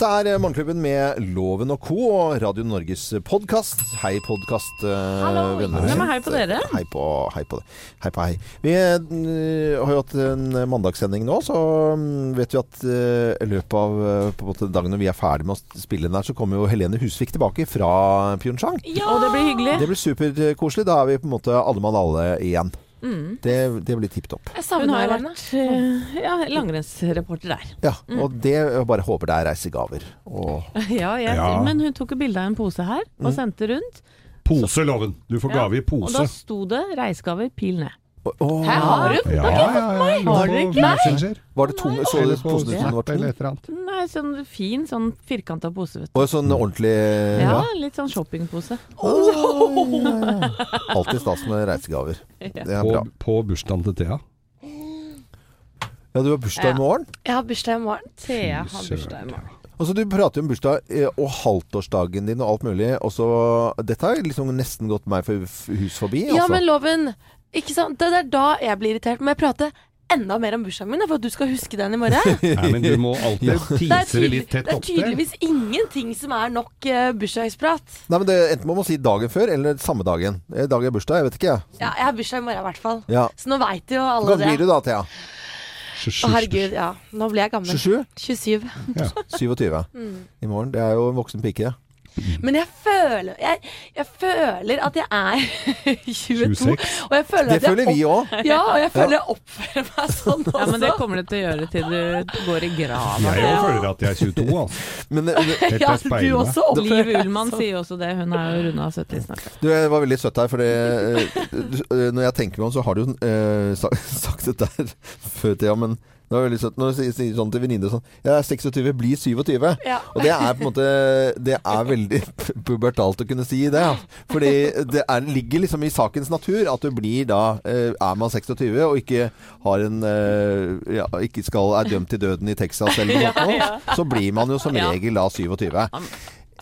Dette er eh, Morgenklubben med Loven og co. og Radio Norges podkast. Hei, podkastvenner. Nei, hei på dere. Hei på, hei på det. Hei på hei. Vi eh, har jo hatt en mandagssending nå, så mm, vet vi at eh, i løpet av eh, på en måte, dagen når vi er ferdig med å spille den der, så kommer jo Helene Husvik tilbake fra Pyeongchang. Og det blir hyggelig. Det blir superkoselig. Da er vi på en måte alle mann alle igjen. Mm. Det, det blir tipp topp. Hun har jo vært eh, ja, langrennsreporter der. Ja, og det jeg bare håper det er reisegaver. Og Ja, jeg, Ja. Men hun tok jo bilde av en pose her og sendte rundt. Pose, loven! Du får Ja, gave i Og da sto det 'reisegaver, pil ned'. Åh, Hæ, har hun? Ja, ja, ja. Har dere På ikke? Messenger. Var det tom? Så du posen ut som den var tom? Nei, sånn fin, sånn firkanta pose, vet du. Og sånn ordentlig Ja, litt sånn shoppingpose. Alltid stas med reisegaver. Det er På, bra. på bursdagen til Thea. Ja, du har bursdag i morgen. Jeg har bursdag i morgen. Thea har bursdag i morgen. Altså, du prater jo om bursdag eh, og halvtårsdagen din og alt mulig. Også, Dette har liksom nesten gått meg for hus forbi. Ja, Altså. men loven Ikke sant? Det er da jeg blir irritert. Må jeg prate enda mer om bursdagen min, for at du skal huske den i morgen? Nei, men du må alltid Ja. tise det litt tett det er opp tydeligvis ingenting som er nok uh, bursdagsprat. Nei, men det, Enten må man si dagen før eller samme dagen. I Dag er bursdag, jeg vet ikke. jeg. Ja, jeg har bursdag i morgen i hvert fall. Ja. Så nå veit jo alle det. Hvor blir du da, Thea? Å herregud, ja. Nå blir jeg gammel. 27? 27. 27 Mm. i morgen. Det er jo en voksen pike. Men jeg føler jeg, jeg føler at jeg er 22. 26. Og jeg føler Det føler vi òg. Ja, og jeg føler jeg oppfører meg sånn også. Ja, men det kommer du til å gjøre til du går i grava. Jeg òg føler at jeg er 22, altså. Men eh, ja, du også oppfører Liv Ullmann sier også det. Hun er jo runda 70 snart. Du, jeg var veldig søtt her, for eh, når jeg tenker meg om, så har du jo eh, sagt dette her før, Thea, men det var veldig søtt når du sier, sånn til venninner sånn Jeg er 26, blir 27. Ja. Og det er på en måte Det er veldig pubertalt å kunne si det. Ja. Fordi det er, ligger liksom i sakens natur at du blir da eh, Er man 26 og ikke har en eh, ja, Ikke skal er dømt til døden i Texas eller noe, sånt, så blir man jo som regel da 27.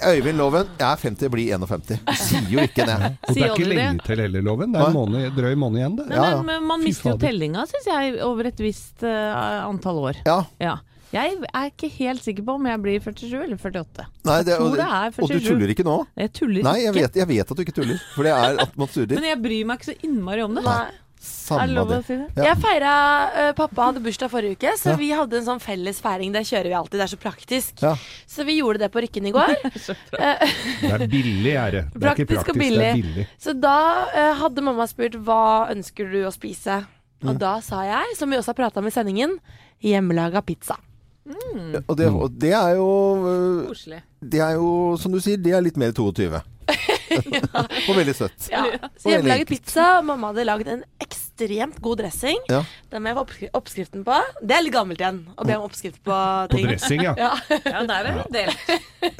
Øyvind Loven, jeg er 50, blir 51. Du sier jo ikke det. Og det er ikke lenge til heller, Loven. Det er en måned, drøy måned igjen, det. Nei, Ja, ja. men, man mister jo tellinga, syns jeg, over et visst uh, antall år. Ja. Ja. Jeg er ikke helt sikker på om jeg blir 47 eller 48. Nei, det, tror og, det er og du tuller ikke nå? Jeg tuller Nei, jeg vet, jeg vet at du ikke tuller. For det er at man surrer. Men jeg bryr meg ikke så innmari om det. Nei. Er det Samme lov å det. si det? Ja. Jeg feira uh, Pappa hadde bursdag forrige uke, så Ja. vi hadde en sånn felles feiring. Det kjører vi alltid, det er så praktisk. Ja. Så vi gjorde det på Rykken i går. Eh, Det er billig, er det. Det er ikke Praktisk og praktisk, det er billig. billig. så da uh, hadde mamma spurt hva ønsker du å spise. Og Mm. da sa jeg, som vi også har prata om i sendingen, hjemmelaga pizza. Og det, og det er jo uh, Koselig. Det er jo, som du sier, det er litt mer 22. og veldig søtt. Ja. Så hjemmelaget pizza. Mamma hadde lagd en ekstremt god dressing. Ja. Den må jeg få oppskriften på. Det er litt gammelt igjen å be om oppskrift på På dressing, ja. Ja. Ja, det er det del.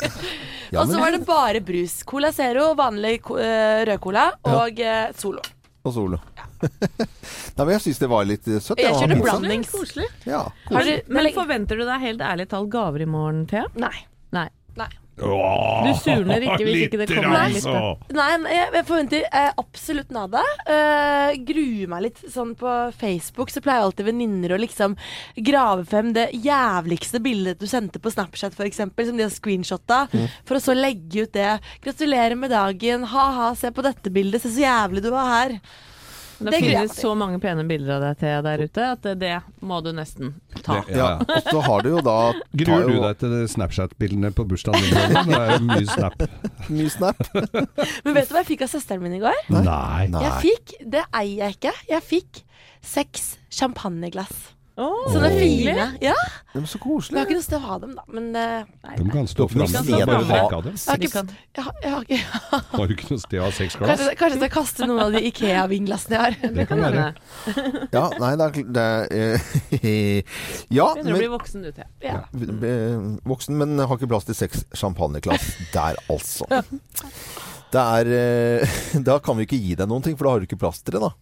Og så var det bare brus. Cola Zero, vanlig rød cola rødcola og eh, Solo. Og solo. Nei, men jeg syns det var litt øh, søtt. Jeg ja, kjørte blandings. Koselig. Ja, koselig. du, Men forventer du deg helt ærlig talt gaver i morgen, Thea? Nei. Nei. Åh, Du surner ikke hvis ikke det kommer grann, litt, Nei, jeg, forventer eh, absolutt nada. Uh, gruer meg litt sånn på Facebook, så pleier alltid venninner å liksom grave frem det jævligste bildet du sendte på Snapchat, f.eks., som de har screenshotta, for å så legge ut det. 'Gratulerer med dagen. Ha-ha, se på dette bildet. Se så jævlig du var her'. Det, Det finnes så mange pene bilder av deg, Thea, der ute, at det, det må du nesten ta. Det- ja. Og så har du jo da Gruer du deg til Snapchat-bildene på bursdagen din? Det er mye snap. Mye snap. Men vet du hva jeg fikk av søsteren min i går? Nei. Nei. Jeg fikk, det eier jeg ikke, jeg fikk seks champagneglass. Oh, er fine. Ja, De er så koselige. jeg har ikke noe sted å ha dem, da. Men nei, nei. De kan stå fram. Det. Jeg har ikke, noe sted å ha seks glass? Kanskje, kanskje jeg skal kaste noen av de Ikea-vinglassene jeg har. Det kan være. Ja, nei, det er, det er eh, Ja, Begynner å bli voksen du, Thea. Ja. Ja, voksen, men har ikke plass til seks champagneglass der, altså. Det er eh, Da kan vi ikke gi deg noen ting, for da har du ikke plass til det, da.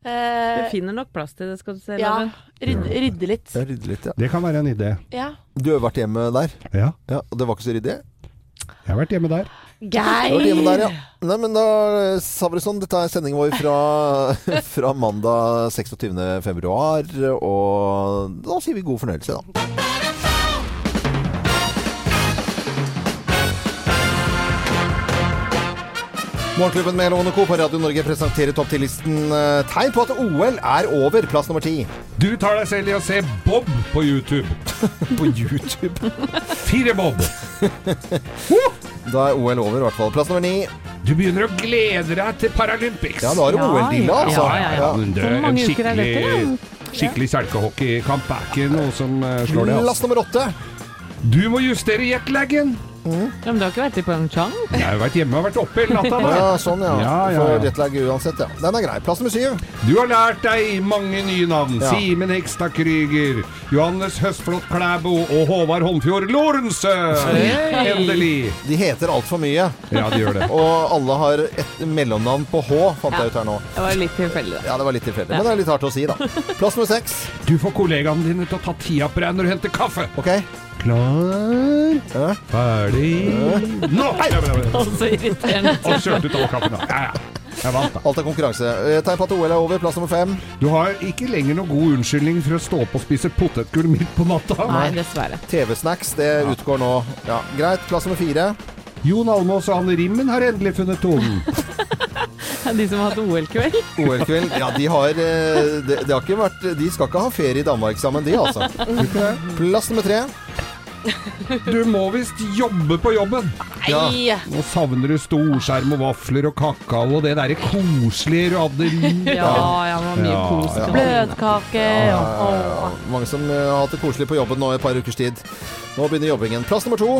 Du Eh, finner nok plass til det, skal du se. ja, rydde, rydde litt. Det rydde litt, ja. Det kan være en idé. Ja. Du har vært hjemme der, Ja, ja, og det var ikke så ryddig? jeg har vært hjemme der. Geir! hjemme der, ja. Nei, men da sa vi det sånn. Dette er sendingen vår fra, fra mandag 26. februar, og da sier vi god fornøyelse, da. Morgenklubben med Lovende Co. på Radio Norge presenterer topp 10-listen eh, tegn på at OL er over. Plass nummer ti. Du tar deg selv i å se Bob på YouTube. På YouTube. Fire Bob. Da er OL over, i hvert fall. Plass nummer ni. Du begynner å glede deg til Paralympics. Ja, da er det Ja, OL-dilla, altså. ja, ja, ja. En skikkelig, skikkelig selkehockeykamp er ikke noe som eh, slår det. Altså. Plass nummer åtte. Du må justere jetlagen. Ja, men du har ikke vært i Pyeongchang? Jeg har vært hjemme og vært oppe hele natta. Da. Ja, sånn, ja. Ja, ja, ja. jetlag uansett, ja. Den er grei. Plass nummer syv. Du har lært deg mange nye navn. Ja. Simen Hekstad Krüger, Johannes Høstflot Klæbo og Håvard Holmfjord Lorentzø. Endelig. De heter altfor mye. Ja, de gjør det. Og alle har et mellomnavn på H, fant jeg ut her nå. Det var litt tilfeldig, da. Ja, det var litt tilfeldig. Men det er litt hardt å si, da. Plass nummer seks. Du får kollegaene dine til å ta tida på deg når du henter kaffe. OK. Klar, Ja. ferdig Nå! Ja, ja, ja. Og så irriterende. Og kjørte ut all kaffen. da. Ja, ja. Jeg vant, da. Alt er konkurranse. Eh, Tegn på at OL er over. Plass nummer fem. Du har ikke lenger noen god unnskyldning for å stå opp og spise potetgull midt på natta. Nei, dessverre. TV-snacks, det utgår nå. Ja, Greit. Plass nummer fire. Jon Almaas og Hanne Rimmen har endelig funnet tonen. De som har hatt OL-kveld. OL-kveld. Ja, de har eh, det, det har ikke vært De skal ikke ha ferie i Danmark sammen, de, altså. Plass nummer tre. Du må visst jobbe på jobben. Ja. Nei! Nå savner du storskjerm og vafler og kakao og det derre koselige du hadde. Ja, ja, det var mye Ja, kos. ja. Bløtkake Ja, Ja, mange som eh, har hatt det koselig på jobben nå i et par ukers tid. Nå begynner jobbingen. Plass nummer to.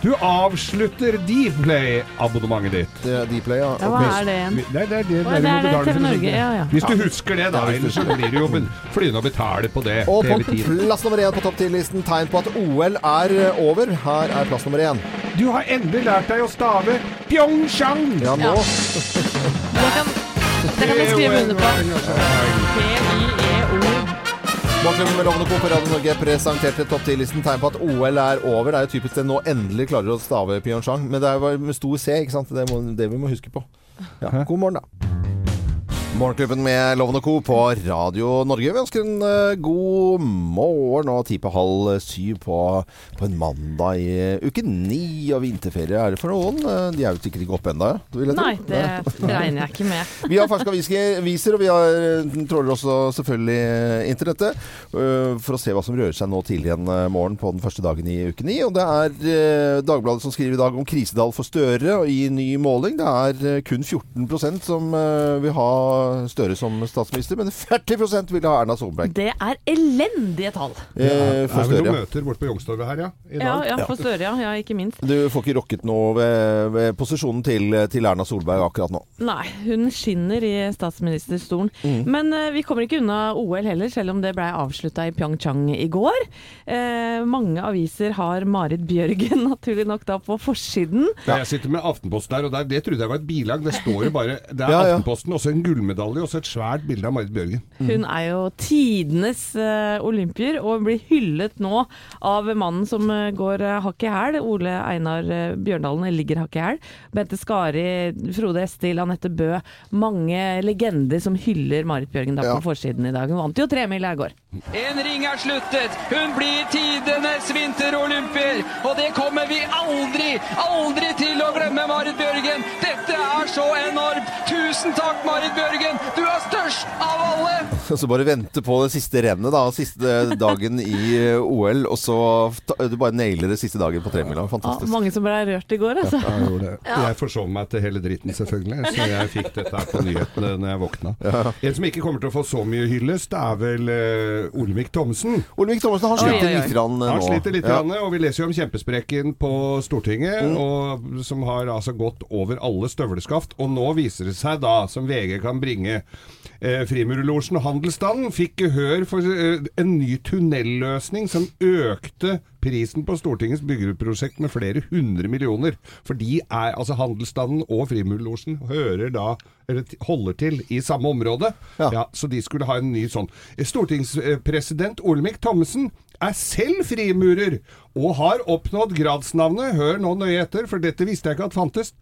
Du avslutter Dplay-abonnementet ditt. Det er Dplay, ja. Ja, hva er det igjen? Det er det, det, det, det er TV Norge, ja, ja. Hvis du husker det, da. Ellers så blir det jo flyende å betale på det. Og på plass nummer én på topp 10-listen tegn på at OL er eh, over. Her er plass nummer én. Du har endelig lært deg å stave Pyeongchang! Ja, nå. Det kan, det kan vi skrive under på. P-I-E-O. Morgenklubben med Lovende Co. på Radio Norge presenterte topp 10-listen tegn på at OL er over. Det er jo typisk det nå endelig klarer å stave Pyeongchang. Men det er jo med stor C, ikke sant? Det er det vi må huske på. Ja, god morgen, da. Morgenklubben med Loven og Co. på Radio Norge. Vi ønsker en eh, god morgen og ti på halv syv på, på en mandag i uke ni og vinterferie er det for noen. Eh, De er jo sikkert ikke oppe ennå. Nei, det regner jeg ikke med. Vi har ferske aviser, og vi har, eh, tråler også selvfølgelig eh, internettet for å se hva som rører seg nå tidlig en eh, morgen på den første dagen i uke ni. Og det er eh, Dagbladet som skriver i dag om krisedal for Støre og i ny måling. Det er eh, kun 14% som eh, vil ha Støre som statsminister, men 40% vil ha Erna Solberg Det er elendige tall. eh, Det er for vel noen møter borte på Youngstorget her, ja? I Ja, dag. ja, for Støre, ja. ja. Ikke minst. Du får ikke rokket noe ved, ved posisjonen til, til Erna Solberg akkurat nå. Nei, hun skinner i statsministerstolen. Mm. Men eh, vi kommer ikke unna OL heller, selv om det ble avslutta i Pyeongchang i går. Eh, mange aviser har Marit Bjørgen naturlig nok da på forsiden. Ja, Jeg sitter med Aftenposten her, og der, det trodde jeg var et bilag. Det står jo bare Det er Ja, ja. Aftenposten, også en gullmedalje og så et svært bilde av Marit Bjørgen. Hun er jo tidenes uh, olympier og blir hyllet nå av mannen som uh, går uh, hakk i hæl. Ole Einar uh, Bjørndalen ligger hakk i hæl. Bente Skari, Frode Estil, Anette Bø. Mange legender som hyller Marit Bjørgen da Ja. på forsiden i dag. Hun vant jo tremila i går. En ring er sluttet. Hun blir tidenes vinterolympier. Og det kommer vi aldri, aldri til å glemme, Marit Bjørgen. Dette er så enormt. Tusen takk, Marit Bjørgen. Du er størst av alle. Så bare vente på det siste rennet, da. Siste dagen i eh, OL, og så ta, du bare nailer det siste dagen på tremila. Ja, Fantastisk. mange som ble rørt i går, altså. Jeg gjorde det. Jeg forsov meg til hele dritten, selvfølgelig. Så jeg fikk dette her på nyhetene når jeg våkna. En som ikke kommer til å få så mye hyllest, er vel uh, Olemic Thomsen. Olemic Thommessen han slitt sliter oi, oi. litt grann, eh, Han sliter litt, Ja. og vi leser jo om kjempesprekken på Stortinget, og, som har altså gått over alle støvleskaft. Og nå viser det seg da, som VG kan bringe, Frimurlosjen og handelsstanden fikk gehør for eh, en ny tunnelløsning som økte prisen på Stortingets byggeprosjekt med flere hundre millioner. For de er, altså handelsstanden og Frimurlosjen hører da, eller holder til i samme område. Ja. Ja, så de skulle ha en ny sånn. Stortingspresident Olemic Thommessen er selv frimurer, og har oppnådd gradsnavnet, hør nå nøye etter, for dette visste jeg ikke at fantes,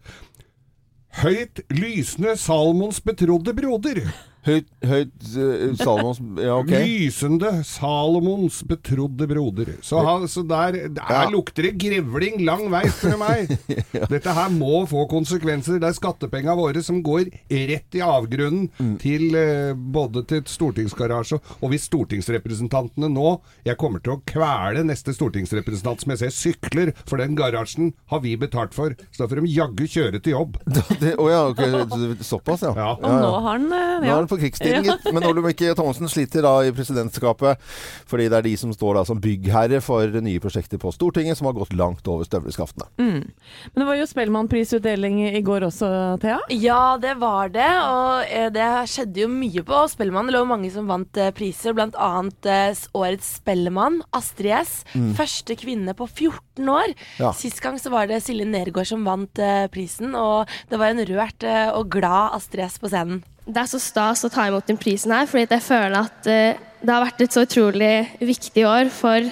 Høyt lysende Salmons betrodde broder. Høyt, høyt uh, Salomons Ja, ok. Lysende Salomons betrodde broder. Så, han, så der, der Ja. lukter det grevling lang vei, spør du meg. Dette her må få konsekvenser. Det er skattepenga våre som går rett i avgrunnen Mm. til uh, både til stortingsgarasje og hvis stortingsrepresentantene nå Jeg kommer til å kvele neste stortingsrepresentant som jeg ser sykler, for den garasjen har vi betalt for. Så da får de jaggu kjøre til jobb. Å oh, ja, okay. Såpass, ja. Ja. Og nå har han ja. Nå ja. er han på krigsstien, gitt. Men Olemic Thommessen sliter da i presidentskapet fordi det er de som står da som byggherre for nye prosjekter på Stortinget, som har gått langt over støvleskaftene. Mm. Men det var jo Spellemannprisutdeling i går også, Thea. Ja, det var det. Og eh, det skjedde jo mye på Spellemann. Det lå mange som vant eh, priser, blant annet eh, årets Spellemann, Astrid S. Første kvinne på 14 år. Ja. Sist gang så var det Silje Nergård som vant prisen, og det var en rørt og glad Astrid S på scenen. Det er så stas å ta imot den prisen her, fordi jeg føler at eh, det har vært et så utrolig viktig år for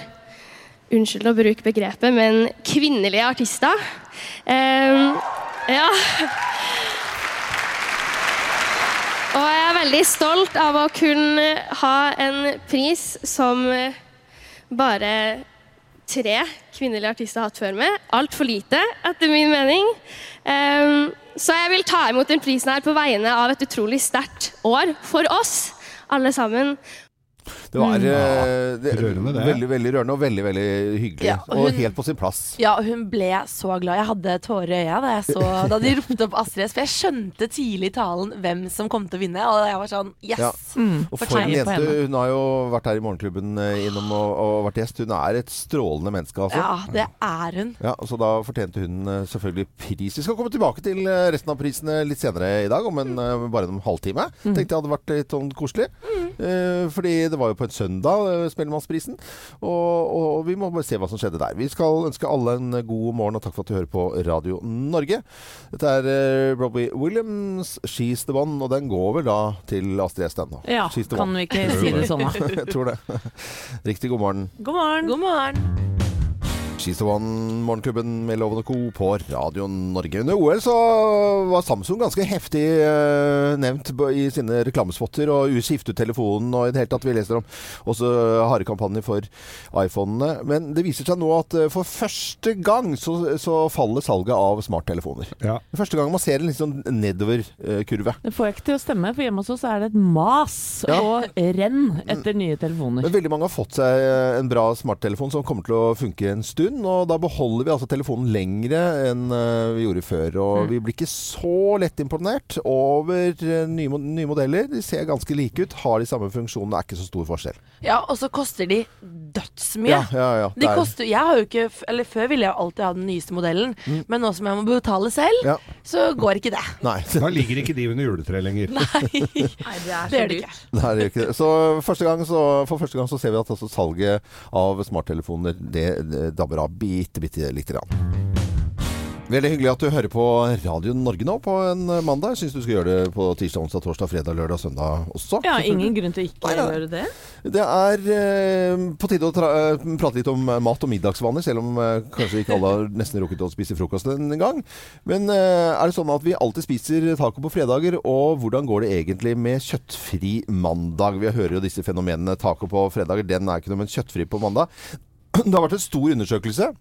Unnskyld å bruke begrepet, men kvinnelige artister. Um, ja. Og jeg er veldig stolt av å kunne ha en pris som bare tre kvinnelige artister har hatt før meg. Altfor lite, etter min mening. Um, så jeg vil ta imot den prisen her på vegne av et utrolig sterkt år for oss, alle sammen. Det var eh, det, Rørende, det. veldig veldig rørende og veldig veldig hyggelig. Ja, og og helt på sin plass. Ja, og hun ble så glad. Jeg hadde tårer i øya da, jeg så, da de ropte opp Astrid S. For jeg skjønte tidlig i talen hvem som kom til å vinne, og jeg var sånn Yes! Ja. Mm. Og for en på jente. henne. Hun har jo vært her i Morgenklubben eh, innom og, og vært gjest. Hun er et strålende menneske, altså. Ja, det er hun. Ja, så Da fortjente hun eh, selvfølgelig pris. Vi skal komme tilbake til resten av prisene litt senere i dag, om en, eh, bare en halvtime. Tenkte jeg hadde vært litt sånn koselig. Eh, fordi det var jo på en søndag, eh, Spellemannsprisen. Og, og vi må bare se hva som skjedde der. Vi skal ønske alle en god morgen, og takk for at du hører på Radio Norge. Dette er eh, Robbie Williams, 'She's the One', og den går vel da til Astrid S. den. Ja, kan one. vi ikke si det sånn, da? Jeg tror det. Riktig god morgen. God morgen. God morgen. She's the One, Morgenklubben med Loven og Co. på Radio Norge. Under OL så var Samsung ganske heftig eh, nevnt i sine reklamespotter, og skiftet ut telefonen og i det hele tatt. Vi leser om også harekampanjer for iPhonene. Men det viser seg nå at eh, for første gang så, så faller salget av smarttelefoner. Ja. Første gang man ser en litt sånn nedover-kurve. Det får jeg ikke til å stemme, for hjemme hos oss er det et mas Ja. og renn etter nye telefoner. Men veldig mange har fått seg eh, en bra smarttelefon som kommer til å funke en stund. Og da beholder vi altså telefonen lengre enn eh, vi gjorde før. Og vi blir ikke så lett imponert over eh, nye, nye modeller. De ser ganske like ut, har de samme funksjonene, er ikke så stor forskjell. Ja, og så koster de dødsmye. Ja, ja, ja. De er- koster, jeg har jo ikke, eller Før ville jeg alltid ha den nyeste modellen, men nå som jeg må betale selv, Ja. så går ikke det. Nei, Da ligger ikke de under juletreet lenger. Nei, Nei, det er det det ikke. det er ikke det. Så, første gang så for første gang så ser vi at altså salget av smarttelefoner det, det dabber av bitte, bitte lite grann. Veldig hyggelig at du hører på Radio Norge nå på en mandag. Syns du skal gjøre det på tirsdag, onsdag, torsdag, fredag, lørdag, søndag også. Ja, ingen grunn til å ikke nei. gjøre det. Det er eh, på tide å eh, prate litt om eh, mat og middagsvaner, selv om eh, kanskje ikke alle har nesten rukket å spise frokost en gang. Men eh, er det sånn at vi alltid spiser taco på fredager, og hvordan går det egentlig med kjøttfri mandag? Vi hører jo disse fenomenene. Taco på fredager, den er ikke noe, men kjøttfri på mandag. Det har vært en stor undersøkelse.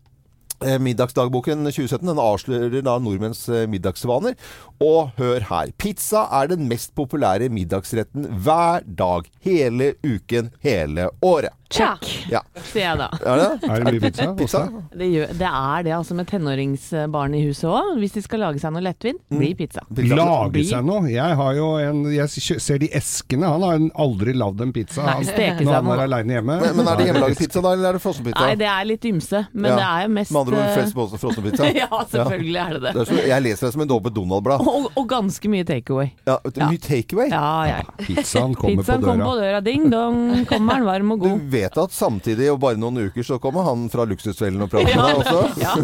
Eh, Middagsdagboken 2017 den avslører da nordmenns eh, middagsvaner. Og hør her. Pizza er den mest populære middagsretten hver dag. Hele uken, hele året. Check, Ja. sier jeg da. Er det? Er det mye pizza? Pizza? Det, gjør, det er det, altså med tenåringsbarn i huset òg. Hvis de skal lage seg noe lettvint, blir pizza. Pizza. Lage seg noe? Jeg har jo en Jeg ser de eskene. Han har aldri lagd en pizza Nei, han, når han er aleine hjemme. Men, men er det hjemmelaget pizza da, eller er det frossenpizza? Nei, det er litt ymse, men Ja. det er jo mest Med andre ord eh, flest på frossenpizza? Ja, selvfølgelig er det det. Det er så, jeg leser det som en dobbelt Donald-blad. Og, og ganske mye takeaway. Ja, mye takeaway. Ja, ja. Pizzaen kommer Pizzaen på kom døra. på døra, ding dong, kommer den varm og Du god. Vet at samtidig, og bare noen uker, så kommer han fra Luksusfellen og prater med deg også? Ja.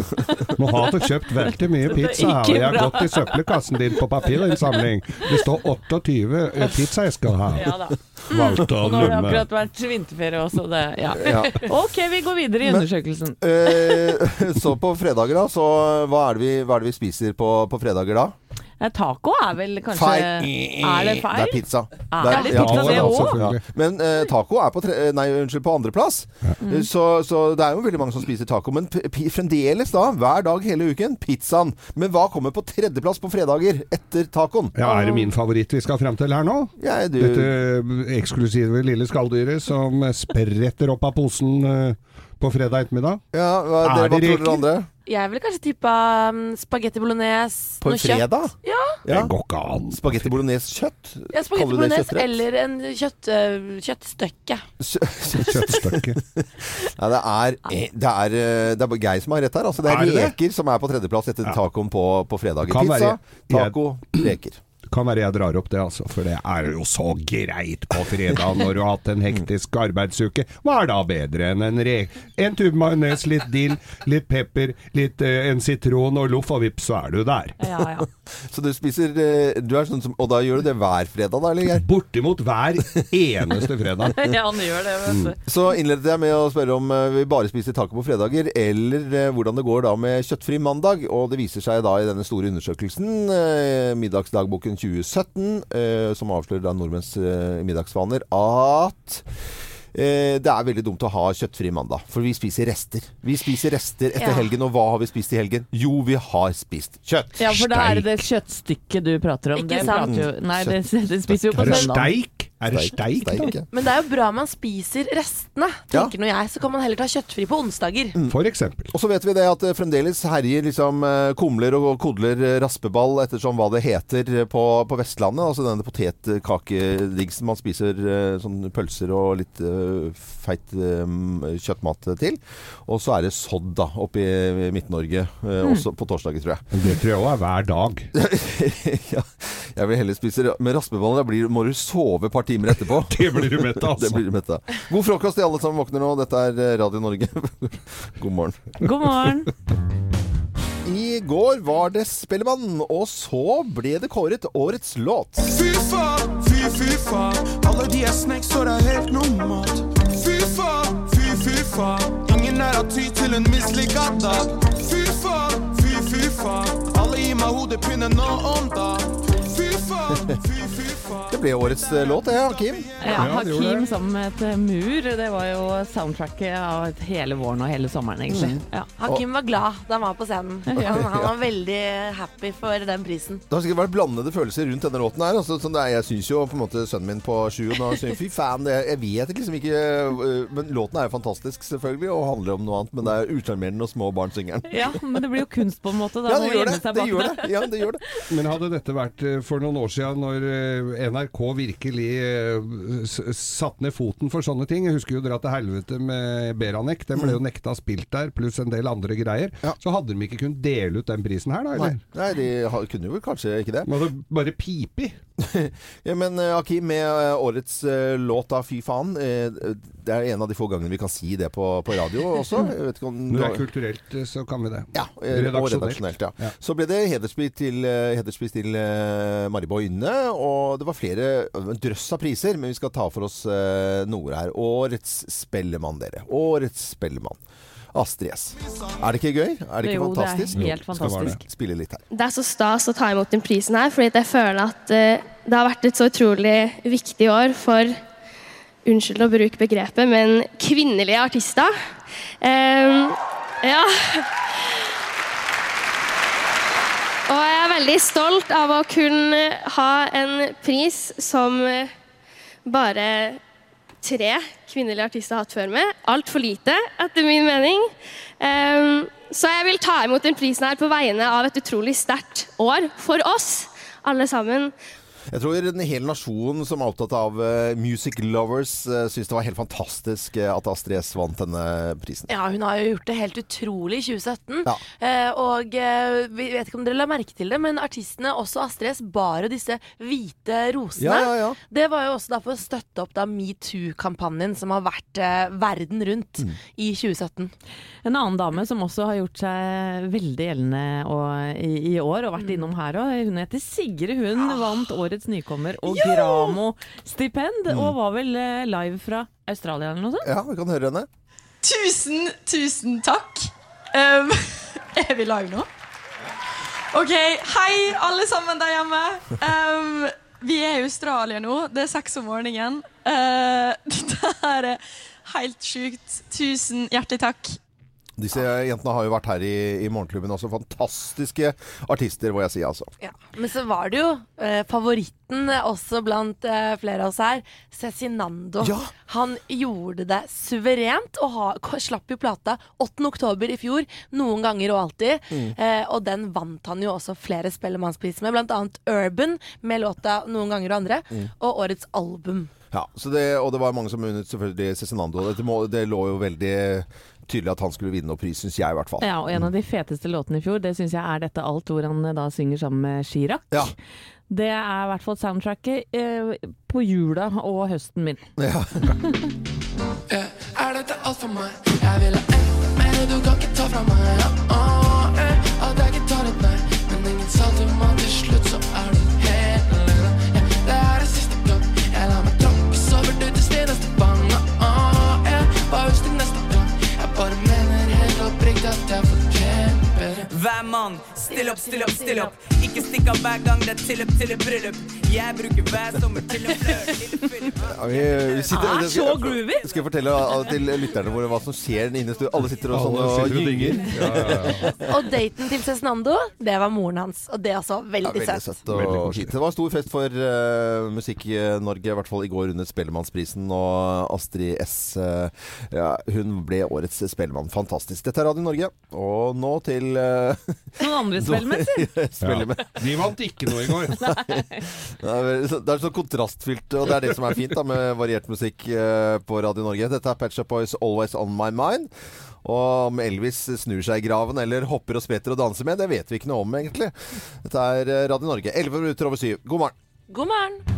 Nå har du kjøpt veldig mye pizza her, og jeg har gått i søppelkassen din på papirinnsamling. Det står 28 pizzaesker her. Ja da. Walter Og nå har det akkurat vært vinterferie også, det ja. Ja. Ok, vi går videre i undersøkelsen. Eh, så på fredager, da, så hva er det vi, hva er det vi spiser på, på fredager da? Eh, Taco er vel kanskje Feil. Er det feil? Det er pizza. Er Det er- det er pizza, det ja, òg? selvfølgelig. Men uh, taco er på, tre, nei, unnskyld, på andreplass. Mm. Så, så det er jo veldig mange som spiser taco. Men p p fremdeles, da, hver dag hele uken, pizzaen. Men hva kommer på tredjeplass på fredager etter tacoen? Ja, Er det min favoritt vi skal frem til her nå? Ja, du, Dette eksklusive lille skalldyret som spretter opp av posen eh, på fredag ettermiddag? ja, hva, Er dere, hva tror dere andre? Jeg ville kanskje tippa um, spagetti bolognese. På noe en fredag? Ja, Ja. Det går ikke an. Spagetti bolognese kjøtt? ja spagetti det bolognese eller en kjøtt, øh, kjøttstykke. Kjøttstykke. ja, det er, eh, det er, det er Geir som har rett her. Altså, det er, Er det det? reker som er på tredjeplass etter tacoen på, på fredag. Pizza, taco, reker. Kan være jeg drar opp det, altså. For det er jo så greit på fredag når du har hatt en hektisk arbeidsuke. Hva er da bedre enn en re... En tube majones, litt dill, litt pepper, litt eh, en sitron og loff, og vips, så er du der. Ja, ja. Så du spiser eh, du er sånn som, Og da gjør du det hver fredag, da, eller Geir? Bortimot hver eneste fredag. ja, han gjør det, vet du. Så innledet jeg med å spørre om eh, vi bare spiser taco på fredager, eller eh, hvordan det går da med kjøttfri mandag. Og det viser seg da i denne store undersøkelsen, eh, Middagsdagboken 2017, eh, som avslører da nordmenns eh, middagsvaner, at eh, det er veldig dumt å ha kjøttfri mandag, for vi spiser rester. Vi spiser rester etter Ja. helgen, og hva har vi spist i helgen? Jo, vi har spist kjøtt. Ja, for da er det det kjøttstykket du prater om. Ikke det sant? prater jo, nei, det, det spiser jo på søndag. steik? Er det steik? da? Steik, ja. Men det er jo bra man spiser restene, tenker nå jeg. Så kan man heller ta kjøttfri på onsdager. For eksempel. Og så vet vi det at det fremdeles herjer liksom eh, kumler og kodler eh, raspeball ettersom hva det heter eh, på, på Vestlandet. Altså denne potetkakedigsen man spiser eh, sånn pølser og litt eh, feit eh, kjøttmat til. Og så er det sodd da oppe i Midt-Norge, Mm. også på torsdager, tror jeg. Det tror jeg òg er hver dag. ja, jeg vil heller spise Med raspeballer da blir, må du sove et par timer etterpå. Det blir du mett av, Det altså. blir du mett av. God frokost til alle som våkner nå. Dette er eh, Radio Norge. God morgen. God morgen. I går var det Spellemann, og så ble det kåret årets låt. Fy faen, fy fy faen. Alle de er snacks, så det er helt normalt. Fy faen, fy fy faen. Ingen er av ty til en mislykka dag. Fy faen, fy fy faen. Alle gir meg hodepine nå om dagen. FIFA. Det ble årets eh, låt, det, Hakim. Ja, Hakim sammen med et eh, mur. Det var jo soundtracket av hele våren og hele sommeren, egentlig. Ja. Hakim var glad da han var på scenen. Ja. Han, han var veldig happy for den prisen. Det har sikkert vært blandede følelser rundt denne låten her. Altså, sånn det er, jeg syns jo på en måte sønnen min på sju fy faen, det, jeg vet liksom ikke øh, Men låten er jo fantastisk, selvfølgelig, og handler om noe annet. Men det er usjarmerende og små barn synger den. ja, men det blir jo kunst på en måte. Da Ja, må det gjør det. Det gjør det. Ja, det gjør det. Men hadde dette vært eh, for noen år siden, når eh, NRK virkelig eh, satt ned foten for sånne ting Jeg husker jo Dra til helvete med Beranek. Den ble jo nekta spilt der, pluss en del andre greier. Ja. Så hadde de ikke kunnet dele ut den prisen her, da? Nei, Eller? nei de kunne jo kanskje ikke det. Man hadde bare pipi. Ja, men Akim, med eh, årets eh, låt da, fy faen. eh, det er en av de få gangene vi kan si det på, på radio også. Om Når det er kulturelt, eh, så kan vi det. Ja, eh, Redaksjonelt. redaksjonelt. Ja. Ja. Så ble det hederspris til, eh, hederspris til eh, Mari Boine, og det var flere en drøss av priser, men vi skal ta for oss uh, noe her. Årets Spellemann, dere. Årets Spellemann. Astrid S. Er det ikke gøy? Er det ikke Jo, det er helt fantastisk. Spille litt her. Det er så stas å ta imot den prisen her, fordi jeg føler at uh, det har vært et så utrolig viktig år for Unnskyld å bruke begrepet, men kvinnelige artister. Um, ja. Og jeg er veldig stolt av å kunne ha en pris som bare tre kvinnelige artister har hatt før meg. Altfor lite, etter min mening. Ehm, så jeg vil ta imot den prisen her på vegne av et utrolig sterkt år for oss, alle sammen. Jeg tror en hel nasjon som er opptatt av eh, music lovers, uh, syns det var helt fantastisk eh, at Astrid S vant denne prisen. Ja, hun har jo gjort det helt utrolig i 2017. Ja. Eh, og eh, vi vet ikke om dere la merke til det, men artistene, også Astrid S, bar jo disse hvite rosene. Ja, ja, ja. Det var jo også da for å støtte opp da metoo-kampanjen som har vært eh, verden rundt Mm. i 2017. En annen dame som også har gjort seg veldig gjeldende og, i, i år, og vært innom her òg, hun heter Sigrid. Hun vant Årets nykommer og Gramo-stipend, og var vel eh, live fra Australia eller noe sånt? Ja, vi kan høre henne. Tusen, tusen takk. Um, er vi live nå? OK, hei alle sammen der hjemme. Um, vi er i Australia nå. Det er seks om morgenen. Uh, dette her er helt sjukt. Tusen hjertelig takk. Disse jentene har jo vært her i, i Morgenklubben også. Fantastiske artister, må jeg si, altså. Ja. Men så var det jo eh, favoritten også blant eh, flere av oss her. Cezinando. Ja. Han gjorde det suverent og ha, slapp jo plata 8. oktober i fjor. Noen ganger og alltid. Mm. Eh, og den vant han jo også flere Spellemannspriser med. Blant annet Urban med låta 'Noen ganger og andre'. Mm. Og årets album. Ja, så det, og det var mange som unnet selvfølgelig Cezinando. Det, må, det lå jo veldig tydelig at han skulle vinne noe pris, syns jeg i hvert fall. Ja, og en av de feteste låtene i fjor, det syns jeg er dette alt, hvor han eh, da synger sammen med Chirag. Ja. Det er i hvert fall soundtracket eh, på jula og høsten min. Ja. Er dette alt for meg? Jeg vil ha enda mer, du kan ikke ta fra meg. Oh, åh, eh, at jeg ikke tar et nei, still opp, still opp, still opp. Ikke stikk av hver gang det er tilløp til et bryllup. Jeg bruker hver sommer til å fløre. Ja, vi, vi sitter, så groovy! Skal jeg fortelle uh, til lytterne våre hva som skjer inne i studio? Alle sitter og, sånn, og gynger. Ja, ja, ja. Og daten til Cezinando, det var moren hans. Og det er altså Ja, veldig, veldig søtt. søtt og Veldig koselig. fint. Det var stor fest for uh, Musikk-Norge, i hvert fall i går under Spellemannsprisen. Og Astrid S uh, ja, hun ble årets Spellemann. Fantastisk. Dette er Radio Norge. Og nå til uh, Noen andre spillmenn, si. De vant ikke noe i går. Det er, det er så kontrastfylt, og det er det som er fint da med variert musikk eh, på Radio Norge. Dette er Patch Shop Boys 'Always On My Mind'. Og om Elvis snur seg i graven eller hopper og spretter og danser med, det vet vi ikke noe om, egentlig. Dette er eh, Radio Norge. 11 minutter over syv. God morgen. God morgen.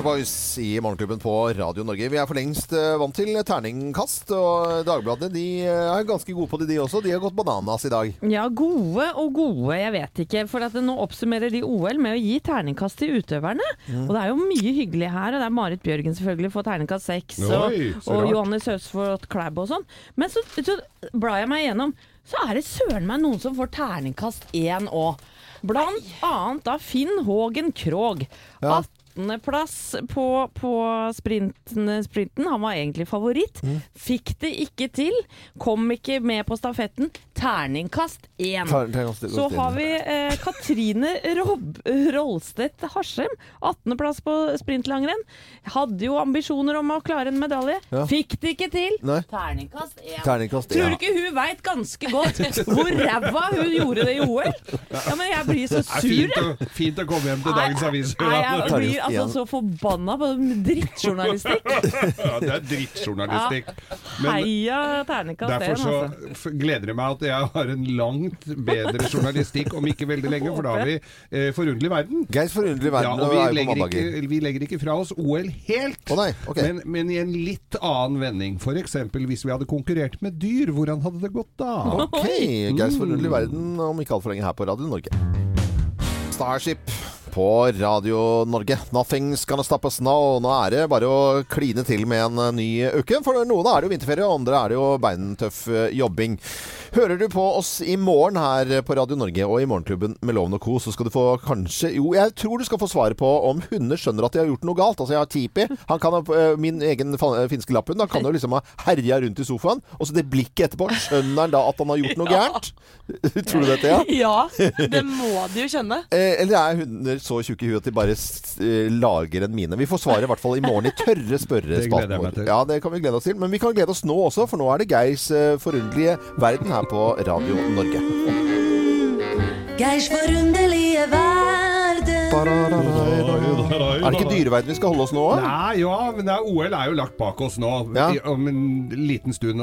Shop Boys i Morgenklubben på Radio Norge. Vi er for lengst eh, vant til terningkast, og Dagbladet de eh, er ganske gode på det, de også. De har gått bananas i dag. Ja, gode og gode, jeg vet ikke. For at nå oppsummerer de OL med å gi terningkast til utøverne. Og det er jo mye hyggelig her. Og det er Marit Bjørgen selvfølgelig får terningkast seks. Og, og. Johannes Høsflot Klæbo og sånn. Men så, så blar jeg meg igjennom, så er det søren meg noen som får terningkast én òg. Blant annet da Finn Hågen Krogh. Ja. 18.-plass på, på sprinten, sprinten. Han var egentlig favoritt. Fikk det ikke til. Kom ikke med på stafetten. Terningkast én. Terningkast. Så har vi eh, Katrine Rob Rolstedt Harsem. 18.-plass på sprintlangrenn. Hadde jo ambisjoner om å klare en medalje. Ja. Fikk det ikke til. Nei. Terningkast én. Terningkast Tror du ikke hun veit ganske godt hvor ræva hun gjorde det i OL? Ja, men jeg blir så Det er sur, fint jeg. å, fint å komme hjem til dagens aviser. Nei, jeg blir Altså så forbanna på drittjournalistikk. Ja, det er drittjournalistikk. Men Heia terningkast derfor så altså. gleder det meg at jeg har en langt bedre journalistikk om ikke veldig lenge, for da har vi eh, Forunderlig verden. Geirs forunderlige verden Ja, og vi er legger, ikke, vi legger ikke fra oss OL helt. oh, nei, okay. men, men i en litt annen vending. F.eks. hvis vi hadde konkurrert med dyr, hvordan hadde det gått da? Ok, Geirs forunderlige verden om ikke altfor lenge her på Radio Norge. Starship på Radio Norge. Nothing's gonna stop us now. Nå er det bare å kline til med en eh, ny uke. For noen er det jo vinterferie, og andre er det jo beintøff eh, jobbing. Hører du på oss i morgen her på Radio Norge og i Morgenklubben med Loven og Co., så skal du få kanskje Jo, jeg tror du skal få svaret på om hunder skjønner at de har gjort noe galt. Altså, jeg har Tipi. Han kan ha eh, min egen finske lapphund. Han kan jo liksom ha herja rundt i sofaen. Og så det blikket etterpå. Skjønner han da at han har gjort noe gærent? Tror du dette, ja? Ja, det må de jo skjønne. Eller er hunder så tjukke i huet at de bare eh, lager en mine? Vi får svaret i hvert fall i morgen i tørre spørrespalten vår. Ja, det kan vi glede oss til. Men vi kan glede oss nå også, for nå er det Geirs eh, forunderlige verden her på Radio Norge. Geirs forunderlige verden. Er det ikke dyreverden vi skal holde oss nå? Nei, ja, men er, OL er jo lagt bak oss nå. Ja. I, om en liten stund.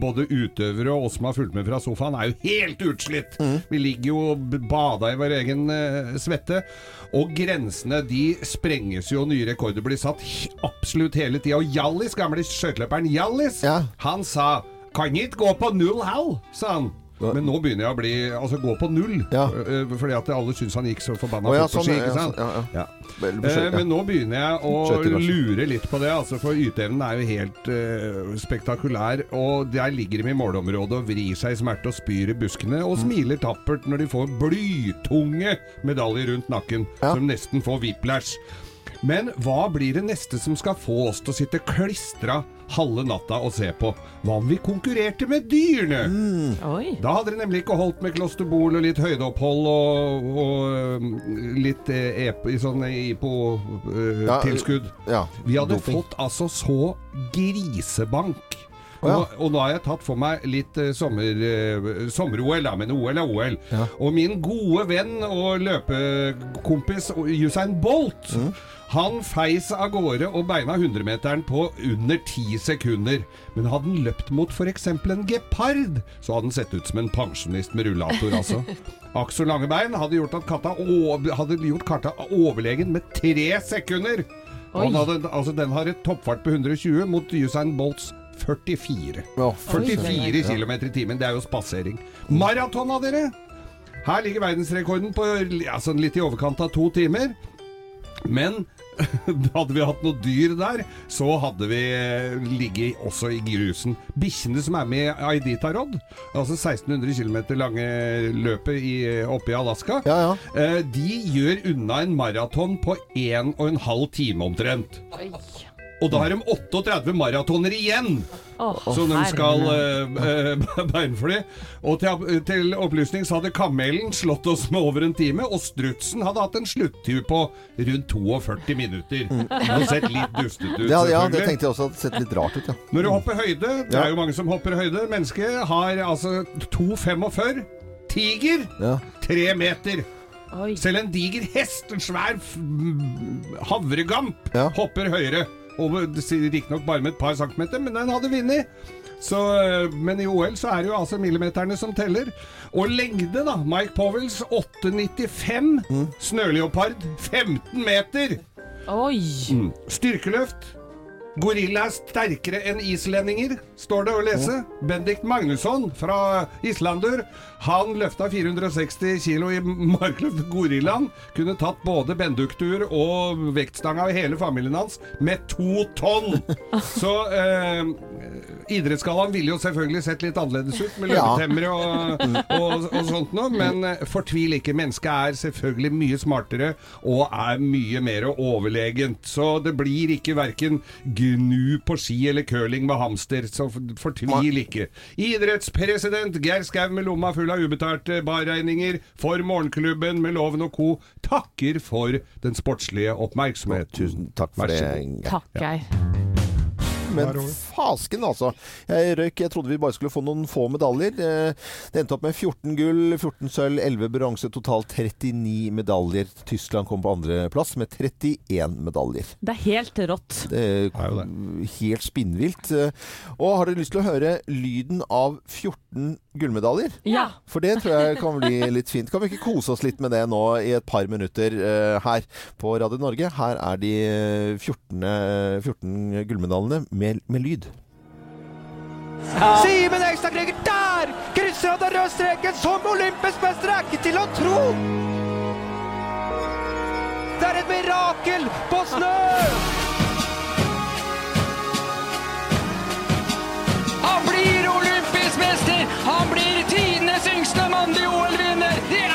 Både utøvere og oss som har fulgt med fra sofaen, er jo helt utslitt. Mm. Vi ligger jo og bader i vår egen uh, svette. Og grensene de sprenges jo, nye rekorder blir satt absolutt hele tida. Og Hjallis, gamle skøyteløperen Hjallis, Ja. han sa Kan ikke gå på null hall, sa han. Men nå begynner jeg å bli Altså gå på null. ja. Fordi at alle syns han gikk så forbanna fort på sånn, ski. Ikke sant? sånn, ja, ja. Eh. Men nå begynner jeg å lure litt på det, altså, for yteevnen er jo helt uh, spektakulær. Og der ligger de i målområdet og vrir seg i smerte og spyr i buskene, og smiler tappert når de får blytunge medaljer rundt nakken, som nesten får whiplash. Men hva blir det neste som skal få oss til å sitte klistra halve natta og se på? Hva om vi konkurrerte med dyrene? Da hadde det nemlig ikke holdt med klosterbol og litt høydeopphold og, og um, litt eh, ep, i sånn IPO-tilskudd. ja, vi hadde doping. fått altså så grisebank. Ja. og, og nå har jeg tatt for meg litt eh, sommer, eh, sommer-OL, da, men OL er OL. Og min gode venn og løpekompis Usain Bolt Mm. Han feis av gårde og beina 100-meteren på under 10 sekunder. Men hadde han løpt mot f.eks. en gepard, så hadde han sett ut som en pensjonist med rullator, altså. Akso Langebein lange bein hadde gjort, at katta hadde gjort katta overlegen med tre sekunder. Hadde, altså, den har et toppfart på 120 mot Usain Bolts 44. 44 km i timen, det er jo spasering. Maraton av dere! Her ligger verdensrekorden på ja, sånn litt i overkant av to timer. Men hadde vi hatt noe dyr der, så hadde vi eh, ligget også i grusen. Bikkjene som er med i Iditarod, altså 1600 km lange løpet i, oppe i Alaska, eh, de gjør unna en maraton på 1 12 time omtrent. Og da har de 38 maratoner igjen! Oh, som de skal uh, eh, eh, beinfly. Og til, til opplysning så hadde kamelen slått oss med over en time, og strutsen hadde hatt en sluttur på rundt 42 minutter. Det hadde sett litt dustete ut, Mm. Ja, ja, det tenkte jeg også hadde sett litt rart ut, ja. Når du hopper høyde, det er jo mange som hopper høyde. Mennesket har altså 2,45. Tiger tre meter. Selv en diger hest, en svær havregamp, hopper høyere. Og det sier riktignok bare med et par centimeter, men den hadde vunnet. Så, øh, men i OL så er det jo altså millimeterne som teller. Og lengde, da. Mike Powells 8,95. Snøleopard 15 meter. Oi! Mm. Styrkeløft. Gorilla er sterkere enn islendinger, står det å lese. Bendikt Magnusson fra Islander, han løfta 460 kilo i markløft. Gorillaen kunne tatt både benduktur og vektstanga av hele familien hans med to tonn. Så eh, idrettsgallaen ville jo selvfølgelig sett litt annerledes ut, med Ja. løvetemmere og, og, og sånt noe, men eh, fortvil ikke. Mennesket er selvfølgelig mye smartere og er mye mer overlegent. Så det blir ikke verken gnu på ski eller curling med hamster, så fortvil ikke. Idrettspresident Geir Skau med lomma full av ubetalte barregninger for Morgenklubben med Loven og co. takker for den sportslige oppmerksomheten. Tusen takk for det. Geir. Takk, Geir. Men fasken, altså. Jeg røyk. Jeg trodde vi bare skulle få noen få medaljer. Eh, Det endte opp med 14 gull, 14 sølv, 11 bronse, totalt 39 medaljer. Tyskland kom på andreplass med 31 medaljer. Det er helt rått. Det er helt spinnvilt. Eh, Og har dere lyst til å høre lyden av 14 gullmedaljer? Ja. For det tror jeg kan bli litt fint. Kan vi ikke kose oss litt med det nå i et par minutter eh, her på Radio Norge? Her er de eh, 14, eh, 14 gullmedaljene med, med lyd. Simen Ekstad Krüger der! Krysser han den røde streken som olympisk mester! Er ikke til å tro! Det er et mirakel på snø! Han blir olympisk mester! Han blir tidenes yngste mannlige OL-vinner!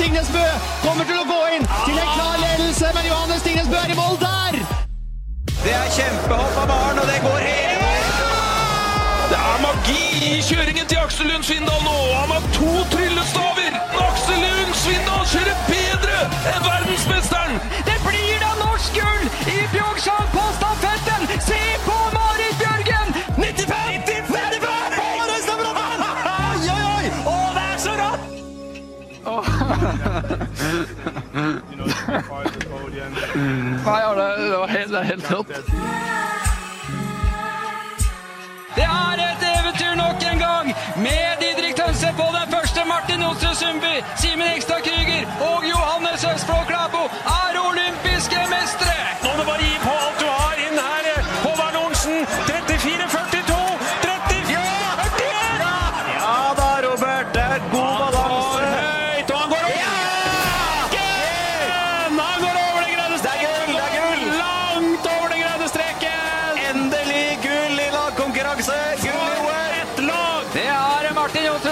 Johannes Stignesbø kommer til å gå inn til en klar ledelse, men Johannes Stignesbø er i mål der! Det er kjempehopp av Maren, og det går hele veien! Det er magi i kjøringen til Aksel Lund Svindal nå. Han har to tryllestaver. Aksel Lund Svindal kjører bedre enn verdensmesteren. Nei, ja, det, det var helt, det er helt rått. Det er et eventyr nok en gang. Med Didrik Tønse på den første, Martin Jonsrud Sundby, Simen Ekstad Krüger og Johannes Østblå Klæbo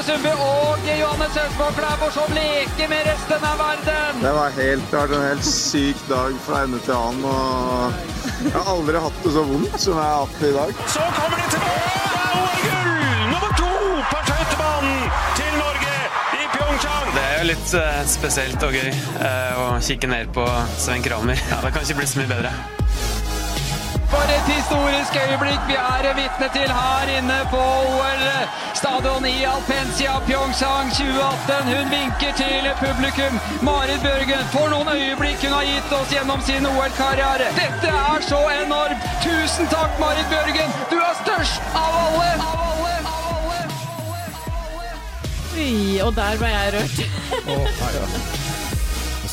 Sundby og Johannes Østblå Klæbo som leker med resten av verden. Det var helt klart en helt syk dag fra ende til annen. Og jeg har aldri hatt det så vondt som jeg har hatt det i dag. Så kommer de tilbake. Det er OL-gull nummer to på skøytebanen til Norge i Pyeongchang. Det er jo litt eh, spesielt og gøy eh, å kikke ned på Sven Kramer. Ja, det kan ikke bli så mye bedre. Historisk øyeblikk vi er vitne til her inne på OL-stadion i Alpensia Pyeongchang 2018. Hun vinker til publikum. Marit Bjørgen, for noen øyeblikk hun har gitt oss gjennom sin OL-karriere. Dette er så enormt! Tusen takk, Marit Bjørgen! Du er størst av alle! Av alle! Oi, og der ble jeg rørt.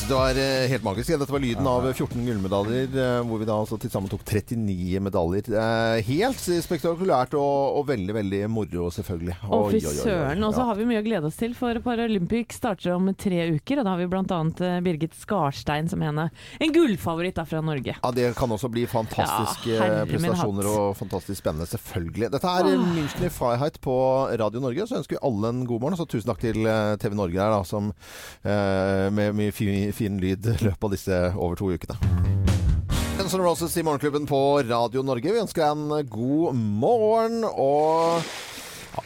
Det var eh, helt magisk. Dette var lyden av 14 gullmedaljer, eh, hvor vi da altså til sammen tok 39 medaljer. Eh, Helt spektakulært og, og veldig, veldig moro, selvfølgelig. Å, fy søren. Og så har vi mye å glede oss til, for Paralympic starter om tre uker. Og da har vi bl.a. Birgit Skarstein som henne. En gullfavoritt fra Norge. Ja, Det kan også bli fantastiske Ja, prestasjoner og fantastisk spennende, selvfølgelig. Dette er ah. München i Freiheit på Radio Norge. Så ønsker vi alle en god morgen. Og så tusen takk til eh, TV Norge der, da, som eh, med mye fin, fin lyd i løpet av disse over to ukene. Guns N' Roses i Morgenklubben på Radio Norge. Vi ønsker deg en god morgen. og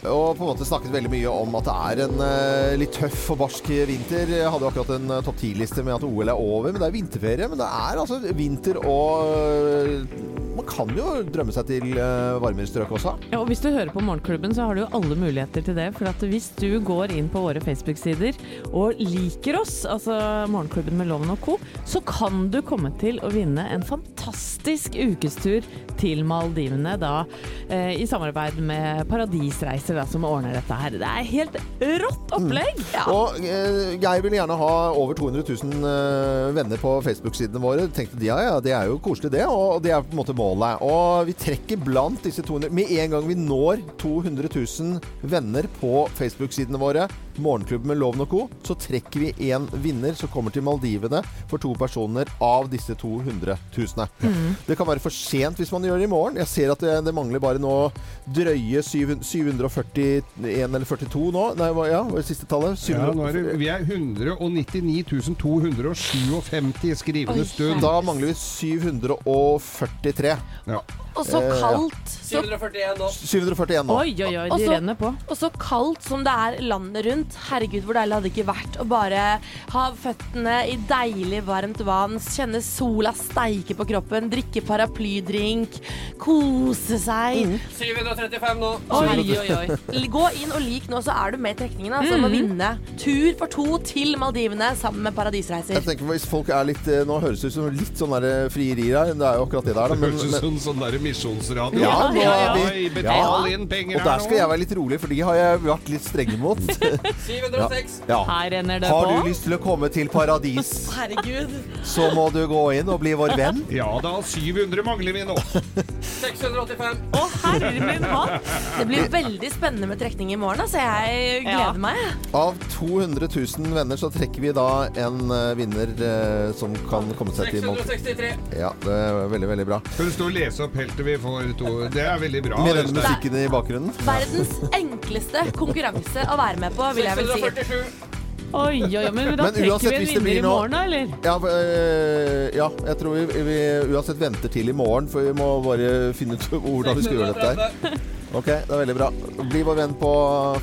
og på en måte snakket veldig mye om at det er en uh, litt tøff og barsk vinter. Jeg hadde jo akkurat en uh, topp 10-liste med at OL er over, men det er vinterferie. Men det er altså vinter og uh, Man kan jo drømme seg til varmere strøk også. Ja, og Hvis du hører på Morgenklubben, så har du jo alle muligheter til det. For at hvis du går inn på våre Facebook-sider og liker oss, altså Morgenklubben med Loven og co., så kan du komme til å vinne en fantastisk ukestur til Maldivene. Da i samarbeid med Paradisreiser, da, som ordner dette her. Det er helt rått opplegg! Og eh, Geir vil gjerne ha over 200 000 eh, venner på Facebook-sidene våre. Tenkte de, ja, ja, det er jo koselig det, og det er på en måte målet. Og vi trekker blant disse 200 Med en gang vi når 200 000 venner på Facebook-sidene våre, Morgenklubben med Loven og Co., så trekker vi en vinner som kommer til Maldivene for to personer av disse 200 000. Mm. Det kan være for sent hvis man gjør det i morgen. Jeg ser at det, det mangler bare nå drøye 700 741 eller 42 nå. Nei, hva, ja, hva er det siste tallet? Ja, nå er det, vi er 199 257 skrivende stund. Da mangler vi 743. Ja. Og så Eh, kaldt. Så 741 nå. 741 nå. Oi, oi, oi, de så- renner på. Og så kaldt som det er landet rundt. Herregud, hvor deilig hadde det ikke vært å bare ha føttene i deilig varmt vann, kjenne sola steike på kroppen, drikke paraplydrink, kose seg. 735 nå. Oi, oi, oi. Gå inn og lik nå, så er du med i trekningen. Altså, mm. å Mhm. vinne tur for to til Maldivene sammen med Paradisreiser. Jeg tenker Hvis folk er litt eh, Nå høres det ut som litt sånn der frieri her. Det er jo akkurat det der, da. Men, Høres ut men, som sånn der misjonsradio. ja, ja, ja, ja. Betal ja. inn penger Og der skal jeg være litt rolig, for de har jeg vært litt strenge mot. 706. Ja. Her renner det på. Har på. du lyst til å komme til paradis, Herregud. så må du gå inn og bli vår venn. Ja da, 700 mangler vi nå. 685. Å, herre min hatt. Det blir veldig spennende med trekning i morgen, så Jeg gleder Ja. meg. Av 200 000 venner så trekker vi da en eh, vinner eh, som kan komme seg til Malta. 663. Ja, det er veldig, veldig bra. Skal du stå og lese opp helt til vi får to Det er veldig bra. Med denne Øystein. musikken i bakgrunnen. Verdens enkleste konkurranse å være med på, vil jeg vel si. 647. Oi, oi, oi, men da Men trekker vi en vinner i morgen, da, eller? Ja, øh, ja, jeg tror vi, vi uansett venter til i morgen, for vi må bare finne ut hvordan vi skal gjøre dette her. Ok, det er veldig bra. Bli vår venn på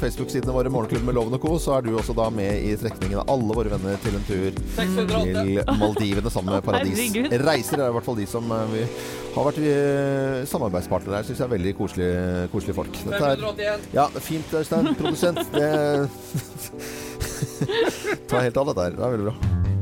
Facebook-sidene våre, Morgenklubben med Loven og Co., så er du også da med i trekningen av alle våre venner til en tur 608. til Maldivene sammen med Paradis. Reiser er i hvert fall de som øh, vi har vært samarbeidspartner der. Syns jeg er veldig koselige, koselige folk. Dette er 581. ja, fint, Øystein. Produsent. Det tar helt av, dette her. Det er veldig bra.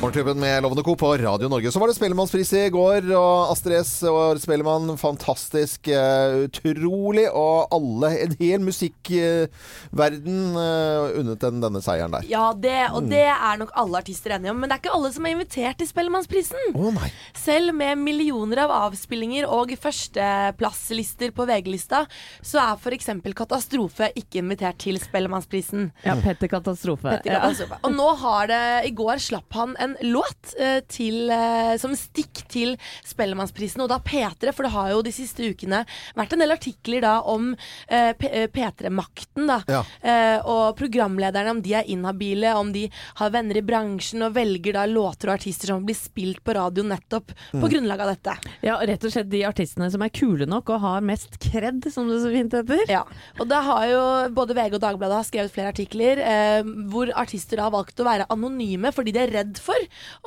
Morgenklubben med Lovende Co. på Radio Norge. Så var det Spellemannspris i går, og Astrid S var Spellemann. Fantastisk. eh, utrolig. Og alle, en hel musikkverden uh, unnet den, denne seieren der. Ja, det, og Mm. det er nok alle artister enige om. Men det er ikke alle som er invitert til Spellemannsprisen. Å nei. Selv med millioner av avspillinger og førsteplasslister på VG-lista, så er f.eks. Katastrofe ikke invitert til Spellemannsprisen. Ja, Petter Katastrofe. Petter Katastrofe. Og nå har det I går slapp han en låt eh, til, eh, som stikk til Spellemannsprisen, og da P3, for det har jo de siste ukene vært en del artikler da om eh, P- eh, P3-makten, da. Ja. Eh, og programlederne, om de er inhabile, om de har venner i bransjen og velger da låter og artister som blir spilt på radio nettopp Mm. på grunnlag av dette. Ja, rett og slett de artistene som er kule nok og har mest kred, som det så fint heter. Ja, og da har jo både VG og Dagbladet har skrevet flere artikler eh, hvor artister da har valgt å være anonyme fordi de er redd for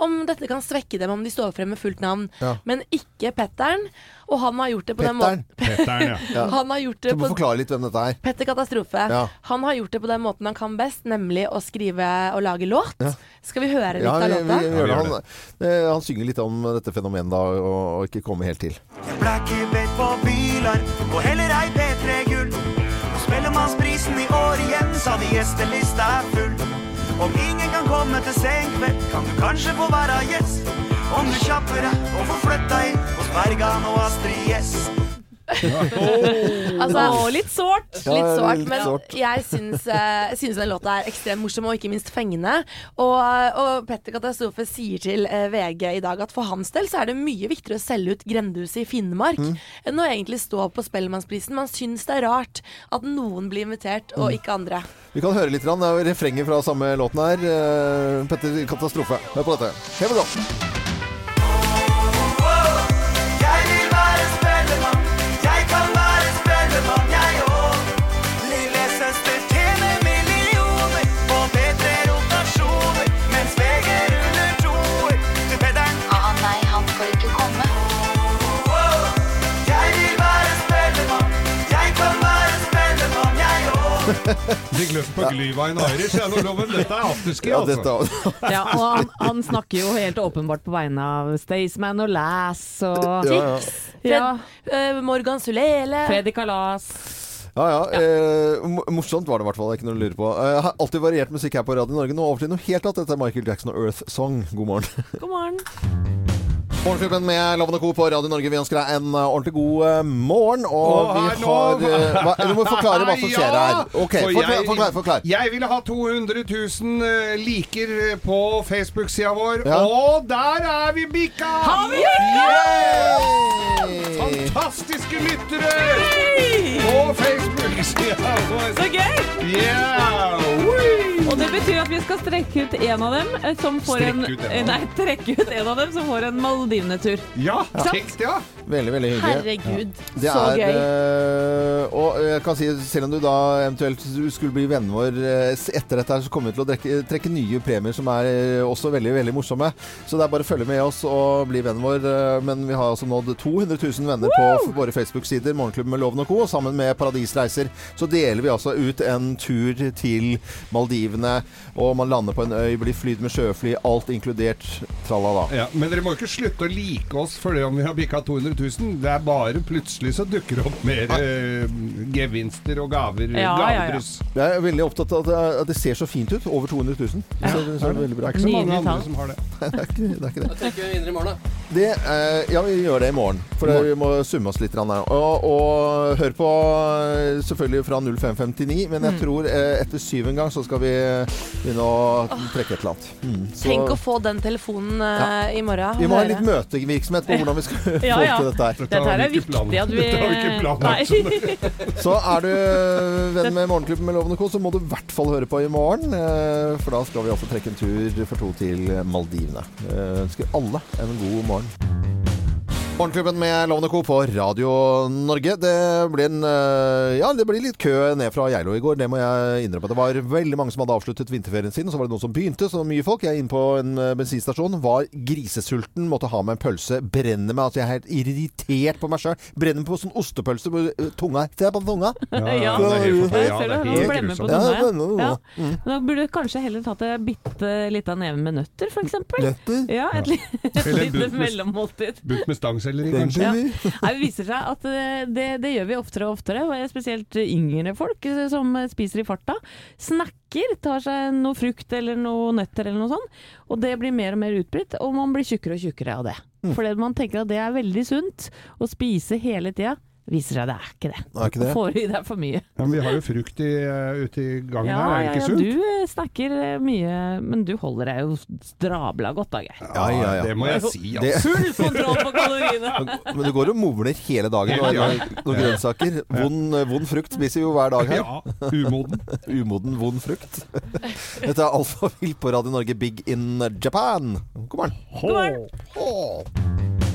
om dette kan svekke dem om de står frem med fullt navn. Ja. Men ikke Petteren. Og han har gjort det på den måten Petteren, ja. Ja. Han har gjort det Du må på forklare litt hvem dette er. Petter Katastrofe. Ja. Han har gjort det på den måten han kan best, nemlig å skrive og lage låt. Ja. Skal vi høre litt Ja, av vi, låta? vi, vi det. Han, eh, han synger litt om dette fenomenet da, og, og ikke kommer helt til. Jeg ble ikke bedt på Bylarm, og heller ei P3-gull. Spellemannsprisen i år igjen, sa de gjestelista er full. Om ingen kan komme til senkveld, kan du kanskje få være gjest. Om du kjapper deg og får flytta inn hos Bergan og Astrid S. Altså, litt sårt. Litt sårt, men jeg syns, eh, jeg syns den låta er ekstremt morsom og ikke minst fengende. Og, og Petter Katastrofe sier til eh, VG i dag at for hans del så er det mye viktigere å selge ut Grendehuset i Finnmark Mm. enn å egentlig stå på Spellemannsprisen. Man syns det er rart at noen blir invitert og Mm. ikke andre. Vi kan høre litt. er refrenget fra samme låten her. Eh, Petter Katastrofe. Hør på dette. Here we go. Fikk lyst på Glyvein Irish, jeg, nå, Loven. Dette er afterski, Ja, altså. Ja, og han, han snakker jo helt åpenbart på vegne av Staysman og Lass og Ja, ja. Ja, uh, Morgan Sulele. Freddy Kalas. Ja, ja. Eh, morsomt var det i hvert fall. det Ikke noe å lure på. Eh, Jeg har alltid variert musikk her på Radio Norge. Nå over til noe helt annet. Dette er Michael Jackson og Earth Song. God morgen. God morgen. Morgenklubben med Lovende Co. på Radio Norge. Vi ønsker deg en uh, ordentlig god uh, morgen. Og vi har uh, hva, Du må forklare hva som skjer her. Ok, forklare forklar. jeg- forklar, forklar. Jeg ville ha 200 000 eh, liker på Facebook-sida vår, Ja. og der er vi bikka! Har vi Yay! Fantastiske lyttere på Facebook-sida vår. Så gøy! Yeah! Whee! Og det betyr at vi skal strekke ut en av dem eh, som får en ut en Nei, trekke ut en av dem som får en Maldivene-tur. Ja, kjekt, ja. Veldig, veldig hyggelig. Herregud, Det så er, gøy. eh, og jeg kan si, selv om du da eventuelt skulle bli vennen vår eh, etter dette, så kommer vi til å trekke, trekke nye premier som er også veldig veldig morsomme. Så det er bare å følge med oss og bli vennen vår. Men vi har altså nådd 200 000 venner på våre Facebook-sider, Morgenklubben med Loven og Co. Og sammen med Paradisreiser så deler vi altså ut en tur til Maldivene. Og man lander på en øy, blir flydd med sjøfly, alt inkludert. Tralala. Ja, men dere må ikke slutte å like oss for det om vi har bikka 200 000. Det er bare plutselig så dukker det opp mer eh, gevinster og gaver. Ja, ja, ja. Jeg er veldig opptatt av at det, at det ser så fint ut. Over 200 000. Det ser, det ser Det bra er ikke så mange Nydelig andre tall. som har det. Nei, det er ikke det. Er ikke det. Da trekker vi videre i morgen, da. det eh, ja, vi gjør det i morgen. For det, vi må summe oss litt. Og, og hør på eh, selvfølgelig fra 0559, men jeg tror eh, etter syv en gang så skal vi begynne å trekke et eller annet. Mm, så Tenk å få den telefonen ja. i morgen. vi må ha litt møtevirksomhet på hvordan vi skal få Ja, ja. til dette her. Dette her er viktig at vi Dette har vi ikke planlagt. Så er du venn med Morgenklubben med Loven og Co., så må du i hvert fall høre på i morgen. eh, For da skal vi også trekke en tur for to til Maldivene. Jeg Ønsker alle en god morgen. Morgenklubben med Lovende Co. på Radio Norge. Det ble, en, eh, ja, det ble litt kø ned fra Geilo i går, det må jeg innrømme. Det var veldig mange som hadde avsluttet vinterferien sin, og så var det noen som begynte. Så mye folk. Jeg er inne på en eh, bensinstasjon, var grisesulten, måtte ha med en pølse. Brenner meg. Altså, jeg er helt irritert på meg sjøl. Brenner meg på sånn ostepølse på eh, tunga. Se på tunga. Ja, Så- det er helt Ja, Jeg Ja, det Ja. tunga. Mm. Men Da burde du kanskje heller tatt en bitte lita neve med nøtter, f.eks. Nøtter? Ja, et, li et lite mellommåltid. Bunt med stangselleri, Den kanskje? Ja. Nei, det viser seg at eh, det, det gjør vi oftere og oftere, spesielt yngre folk eh, som eh, spiser i farta. Snakker, tar seg noe frukt eller noe nøtter eller noe sånt, og det blir mer og mer utbredt, og man blir tjukkere og tjukkere av det. Mm. Fordi man tenker at det er veldig sunt å spise hele tida. Viser seg det er ikke det. Det er ikke det. Får i deg for mye. Ja, men vi har jo frukt i, eh, ute i gangen Ja, her, er det er ikke ja, sunt? du eh, snakker eh, mye, men du holder deg jo drabla godt da, Geir. Ja, ja, ja. Det må jeg si, Det- altså. Full kontroll på kaloriene! Men du går og movner hele dagen og noen grønnsaker. Vond, vond frukt spiser vi jo hver dag her. Ja, umoden. Umoden, vond frukt. Dette er Alfavill på Radio Norge Big in Japan. God morgen. God morgen.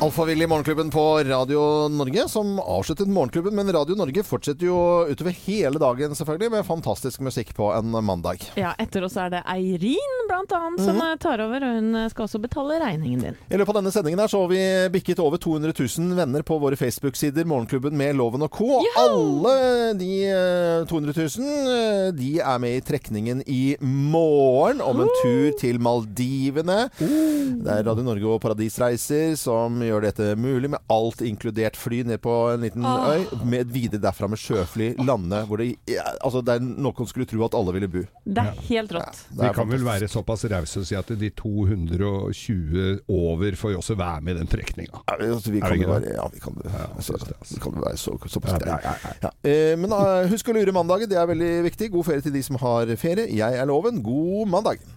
Alfavill i Morgenklubben på Radio Norge, som avsluttet Morgenklubben. Men Radio Norge fortsetter jo utover hele dagen selvfølgelig med fantastisk musikk på en mandag. Ja, etter oss er det Eirin blant annet som mm -hmm. tar over, og hun eh, skal også betale regningen din. I løpet av denne sendingen her så har vi bikket over 200 000 venner på våre Facebook-sider, Morgenklubben med Loven og Co. Alle de eh, 200 000 eh, de er med i trekningen i morgen om en tur til Maldivene. Det er Radio Norge og Paradisreiser som gjør dette mulig, med alt inkludert fly ned på en liten Åh. øy, med videre derfra med sjøfly lande, hvor det, ja, altså det er noe skulle tro at alle ville bo. Det er helt rått. Det Vi er kan vel være såpass rause og si at de 220 over får jo også være med i den trekninga. Ja, altså, vi kan det være, ja, vi kan, altså, vi kan være så, såpass Ja, ja, ja, Ja. Eh, men uh, husk å lure mandagen, det er veldig viktig. God ferie til de som har ferie. Jeg er Loven. God mandag.